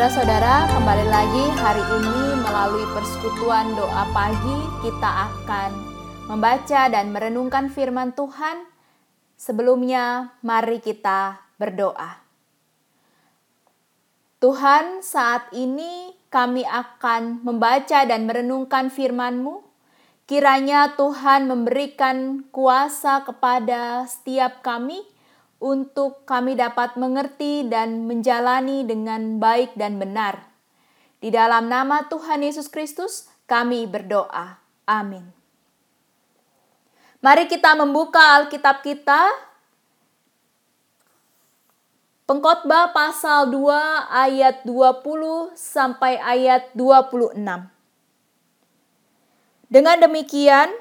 Saudara-saudara, kembali lagi hari ini melalui persekutuan doa pagi kita akan membaca dan merenungkan firman Tuhan. Sebelumnya, mari kita berdoa. Tuhan, saat ini kami akan membaca dan merenungkan firman-Mu. Kiranya Tuhan memberikan kuasa kepada setiap kami untuk kami dapat mengerti dan menjalani dengan baik dan benar. Di dalam nama Tuhan Yesus Kristus, kami berdoa. Amin. Mari kita membuka Alkitab kita. Pengkhotbah pasal 2 ayat 20 sampai ayat 26. Dengan demikian,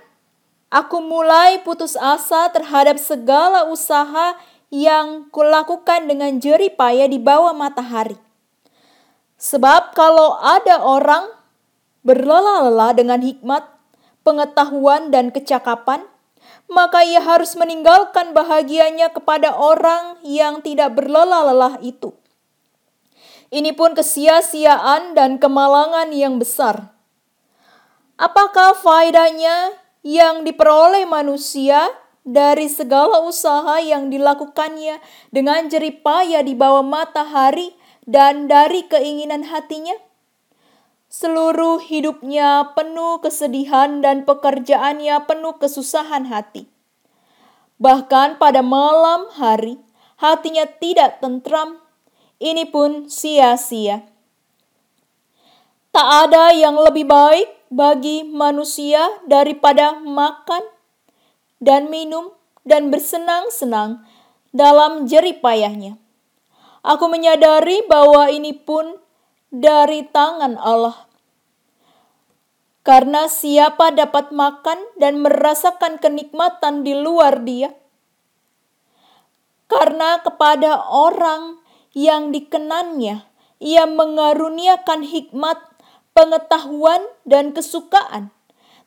aku mulai putus asa terhadap segala usaha yang kulakukan dengan jerih payah di bawah matahari. Sebab kalau ada orang berlelah-lelah dengan hikmat, pengetahuan, dan kecakapan, maka ia harus meninggalkan bahagianya kepada orang yang tidak berlelah-lelah itu. Ini pun kesia-siaan dan kemalangan yang besar. Apakah faedahnya yang diperoleh manusia dari segala usaha yang dilakukannya dengan jerih payah di bawah matahari dan dari keinginan hatinya. Seluruh hidupnya penuh kesedihan dan pekerjaannya penuh kesusahan hati. Bahkan pada malam hari, hatinya tidak tentram. Ini pun sia-sia. Tak ada yang lebih baik bagi manusia daripada makan dan minum dan bersenang-senang dalam jerih payahnya. Aku menyadari bahwa ini pun dari tangan Allah. Karena siapa dapat makan dan merasakan kenikmatan di luar dia? Karena kepada orang yang dikenannya, ia mengaruniakan hikmat, pengetahuan, dan kesukaan.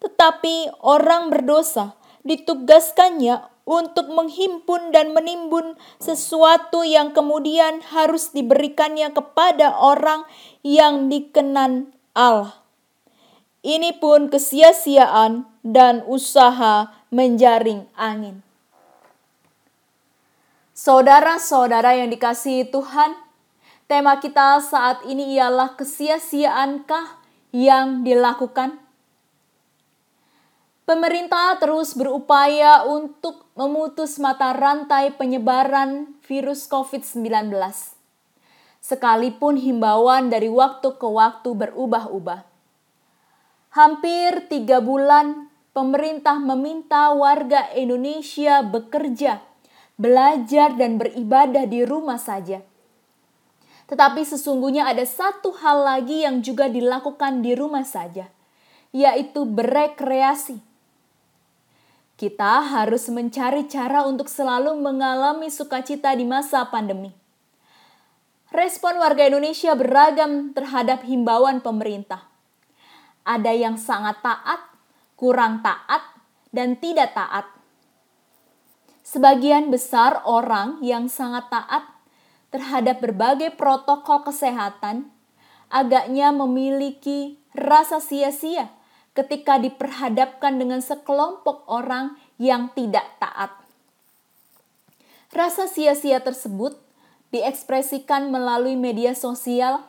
Tetapi orang berdosa ditugaskannya untuk menghimpun dan menimbun sesuatu yang kemudian harus diberikannya kepada orang yang dikenan Allah. Ini pun kesia-siaan dan usaha menjaring angin. Saudara-saudara yang dikasihi Tuhan, tema kita saat ini ialah kesia-siaankah yang dilakukan? Pemerintah terus berupaya untuk memutus mata rantai penyebaran virus COVID-19. Sekalipun himbauan dari waktu ke waktu berubah-ubah. Hampir tiga bulan pemerintah meminta warga Indonesia bekerja, belajar, dan beribadah di rumah saja. Tetapi sesungguhnya ada satu hal lagi yang juga dilakukan di rumah saja, yaitu berekreasi kita harus mencari cara untuk selalu mengalami sukacita di masa pandemi. Respon warga Indonesia beragam terhadap himbauan pemerintah. Ada yang sangat taat, kurang taat, dan tidak taat. Sebagian besar orang yang sangat taat terhadap berbagai protokol kesehatan agaknya memiliki rasa sia-sia ketika diperhadapkan dengan sekelompok orang yang tidak taat. Rasa sia-sia tersebut diekspresikan melalui media sosial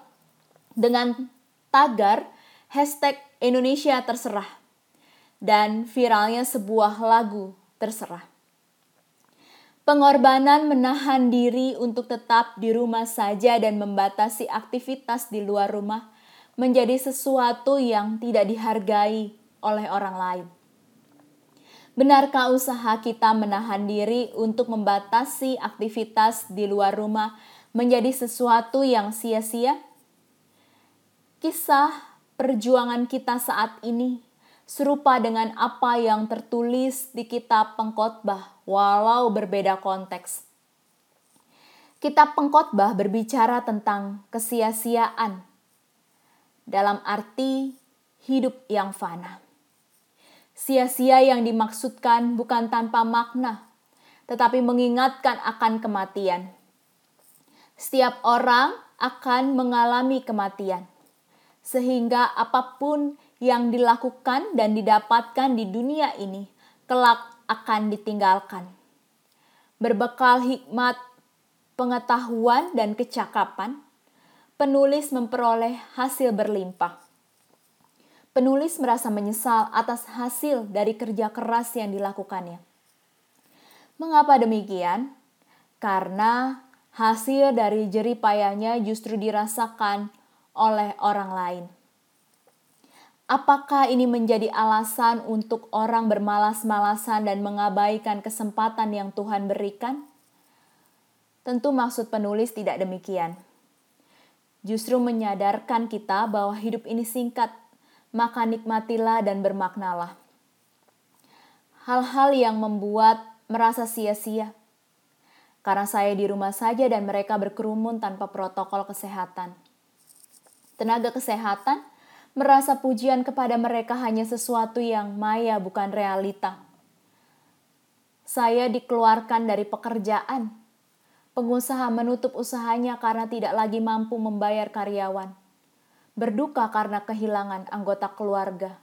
dengan tagar hashtag Indonesia terserah dan viralnya sebuah lagu terserah. Pengorbanan menahan diri untuk tetap di rumah saja dan membatasi aktivitas di luar rumah menjadi sesuatu yang tidak dihargai oleh orang lain. Benarkah usaha kita menahan diri untuk membatasi aktivitas di luar rumah menjadi sesuatu yang sia-sia? Kisah perjuangan kita saat ini serupa dengan apa yang tertulis di kitab pengkhotbah walau berbeda konteks. Kitab pengkhotbah berbicara tentang kesia-siaan dalam arti hidup yang fana. Sia-sia yang dimaksudkan bukan tanpa makna, tetapi mengingatkan akan kematian. Setiap orang akan mengalami kematian. Sehingga apa pun yang dilakukan dan didapatkan di dunia ini kelak akan ditinggalkan. Berbekal hikmat, pengetahuan, dan kecakapan, penulis memperoleh hasil berlimpah. Penulis merasa menyesal atas hasil dari kerja keras yang dilakukannya. Mengapa demikian? Karena hasil dari jeripayanya justru dirasakan oleh orang lain. Apakah ini menjadi alasan untuk orang bermalas-malasan dan mengabaikan kesempatan yang Tuhan berikan? Tentu maksud penulis tidak demikian. Justru menyadarkan kita bahwa hidup ini singkat, maka nikmatilah dan bermaknalah. Hal-hal yang membuat merasa sia-sia. Karena saya di rumah saja dan mereka berkerumun tanpa protokol kesehatan. Tenaga kesehatan merasa pujian kepada mereka hanya sesuatu yang maya, bukan realita. Saya dikeluarkan dari pekerjaan. Pengusaha menutup usahanya karena tidak lagi mampu membayar karyawan. Berduka karena kehilangan anggota keluarga.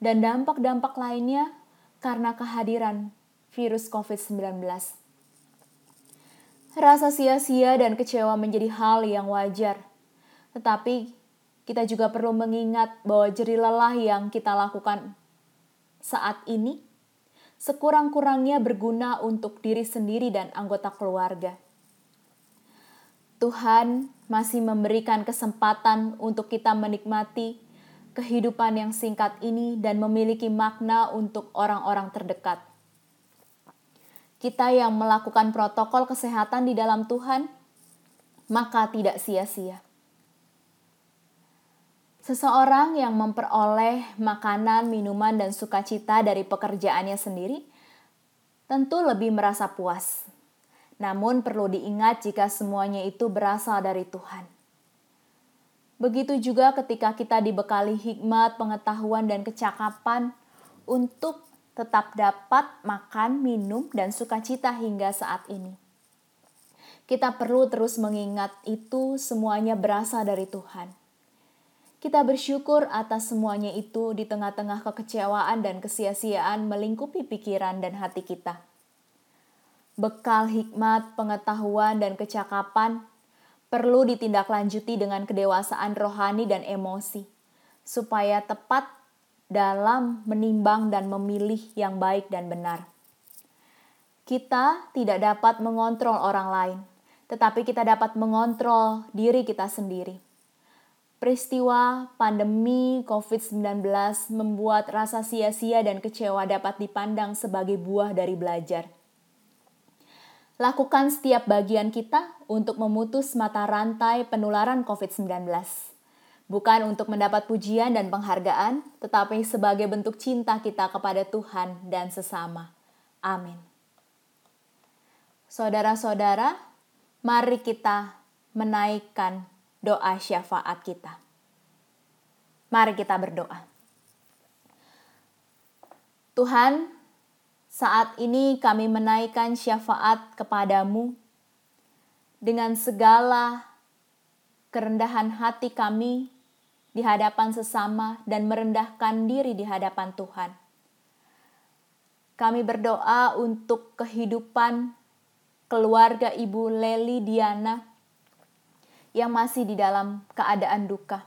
Dan dampak-dampak lainnya karena kehadiran virus COVID-19. Rasa sia-sia dan kecewa menjadi hal yang wajar. Tetapi kita juga perlu mengingat bahwa jeri lelah yang kita lakukan saat ini sekurang-kurangnya berguna untuk diri sendiri dan anggota keluarga. Tuhan masih memberikan kesempatan untuk kita menikmati kehidupan yang singkat ini dan memiliki makna untuk orang-orang terdekat. Kita yang melakukan protokol kesehatan di dalam Tuhan, maka tidak sia-sia. Seseorang yang memperoleh makanan, minuman, dan sukacita dari pekerjaannya sendiri tentu lebih merasa puas. Namun, perlu diingat jika semuanya itu berasal dari Tuhan. Begitu juga ketika kita dibekali hikmat, pengetahuan, dan kecakapan untuk tetap dapat makan, minum, dan sukacita hingga saat ini. Kita perlu terus mengingat itu semuanya berasal dari Tuhan kita bersyukur atas semuanya itu di tengah-tengah kekecewaan dan kesia-siaan melingkupi pikiran dan hati kita. Bekal hikmat, pengetahuan, dan kecakapan perlu ditindaklanjuti dengan kedewasaan rohani dan emosi, supaya tepat dalam menimbang dan memilih yang baik dan benar. Kita tidak dapat mengontrol orang lain, tetapi kita dapat mengontrol diri kita sendiri Peristiwa pandemi COVID-19 membuat rasa sia-sia dan kecewa dapat dipandang sebagai buah dari belajar. Lakukan setiap bagian kita untuk memutus mata rantai penularan COVID-19. Bukan untuk mendapat pujian dan penghargaan, tetapi sebagai bentuk cinta kita kepada Tuhan dan sesama. Amin. Saudara-saudara, mari kita menaikkan doa syafaat kita. Mari kita berdoa. Tuhan, saat ini kami menaikkan syafaat kepadamu dengan segala kerendahan hati kami di hadapan sesama dan merendahkan diri di hadapan Tuhan. Kami berdoa untuk kehidupan keluarga Ibu Leli Diana yang masih di dalam keadaan duka.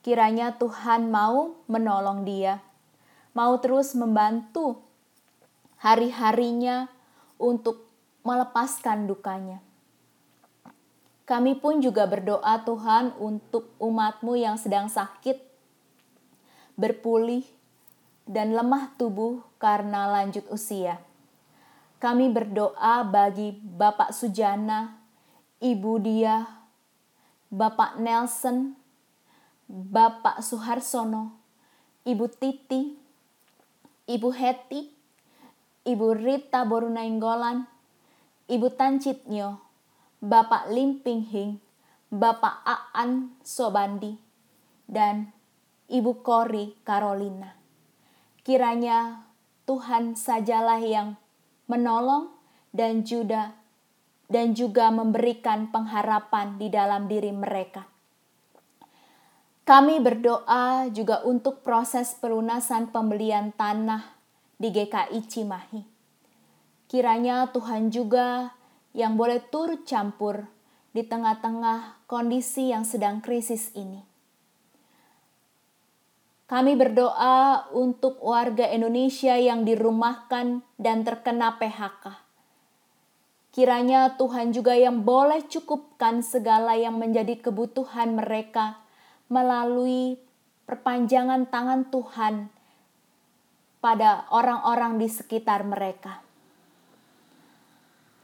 Kiranya Tuhan mau menolong dia, mau terus membantu hari-harinya untuk melepaskan dukanya. Kami pun juga berdoa Tuhan untuk umatmu yang sedang sakit, berpulih, dan lemah tubuh karena lanjut usia. Kami berdoa bagi Bapak Sujana, Ibu Dia, Bapak Nelson, Bapak Suharsono, Ibu Titi, Ibu Heti, Ibu Rita Borunainggolan, Ibu Tancitnyo, Bapak Limpinghing, Bapak Aan Sobandi, dan Ibu Kori Carolina. Kiranya Tuhan sajalah yang menolong dan juga dan juga memberikan pengharapan di dalam diri mereka. Kami berdoa juga untuk proses pelunasan pembelian tanah di GKI Cimahi. Kiranya Tuhan juga yang boleh turut campur di tengah-tengah kondisi yang sedang krisis ini. Kami berdoa untuk warga Indonesia yang dirumahkan dan terkena PHK. Kiranya Tuhan juga yang boleh cukupkan segala yang menjadi kebutuhan mereka melalui perpanjangan tangan Tuhan pada orang-orang di sekitar mereka.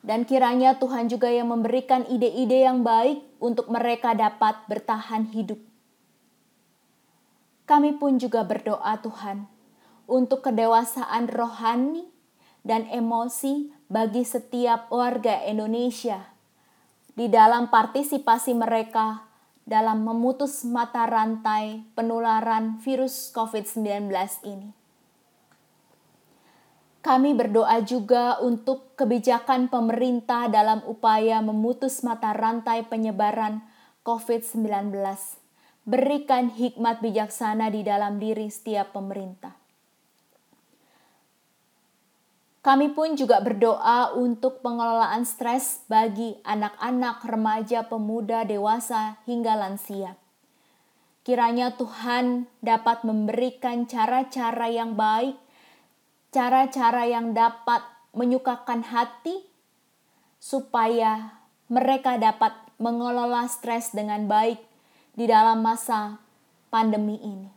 Dan kiranya Tuhan juga yang memberikan ide-ide yang baik untuk mereka dapat bertahan hidup. Kami pun juga berdoa Tuhan untuk kedewasaan rohani dan emosi bagi setiap warga Indonesia di dalam partisipasi mereka dalam memutus mata rantai penularan virus COVID-19 ini. Kami berdoa juga untuk kebijakan pemerintah dalam upaya memutus mata rantai penyebaran COVID-19. Berikan hikmat bijaksana di dalam diri setiap pemerintah. Kami pun juga berdoa untuk pengelolaan stres bagi anak-anak, remaja, pemuda, dewasa, hingga lansia. Kiranya Tuhan dapat memberikan cara-cara yang baik, cara-cara yang dapat menyukakan hati, supaya mereka dapat mengelola stres dengan baik di dalam masa pandemi ini.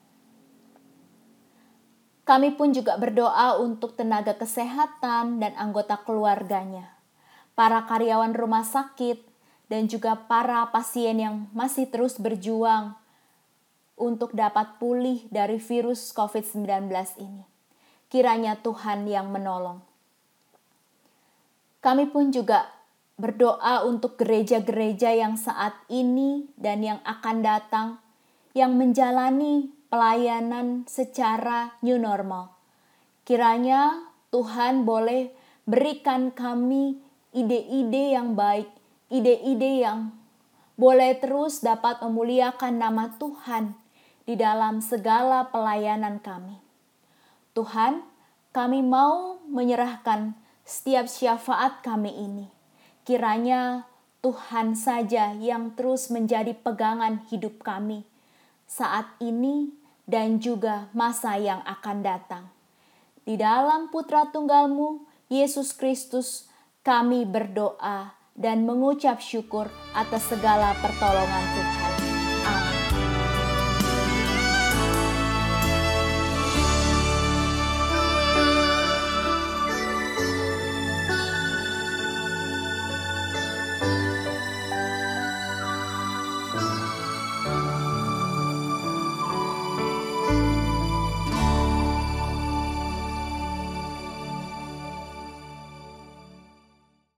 Kami pun juga berdoa untuk tenaga kesehatan dan anggota keluarganya, para karyawan rumah sakit, dan juga para pasien yang masih terus berjuang untuk dapat pulih dari virus COVID-19 ini. Kiranya Tuhan yang menolong. Kami pun juga berdoa untuk gereja-gereja yang saat ini dan yang akan datang, yang menjalani pelayanan secara new normal. Kiranya Tuhan boleh berikan kami ide-ide yang baik, ide-ide yang boleh terus dapat memuliakan nama Tuhan di dalam segala pelayanan kami. Tuhan, kami mau menyerahkan setiap syafaat kami ini. Kiranya Tuhan saja yang terus menjadi pegangan hidup kami saat ini dan juga masa yang akan datang. Di dalam putra tunggalmu, Yesus Kristus, kami berdoa dan mengucap syukur atas segala pertolongan Tuhan.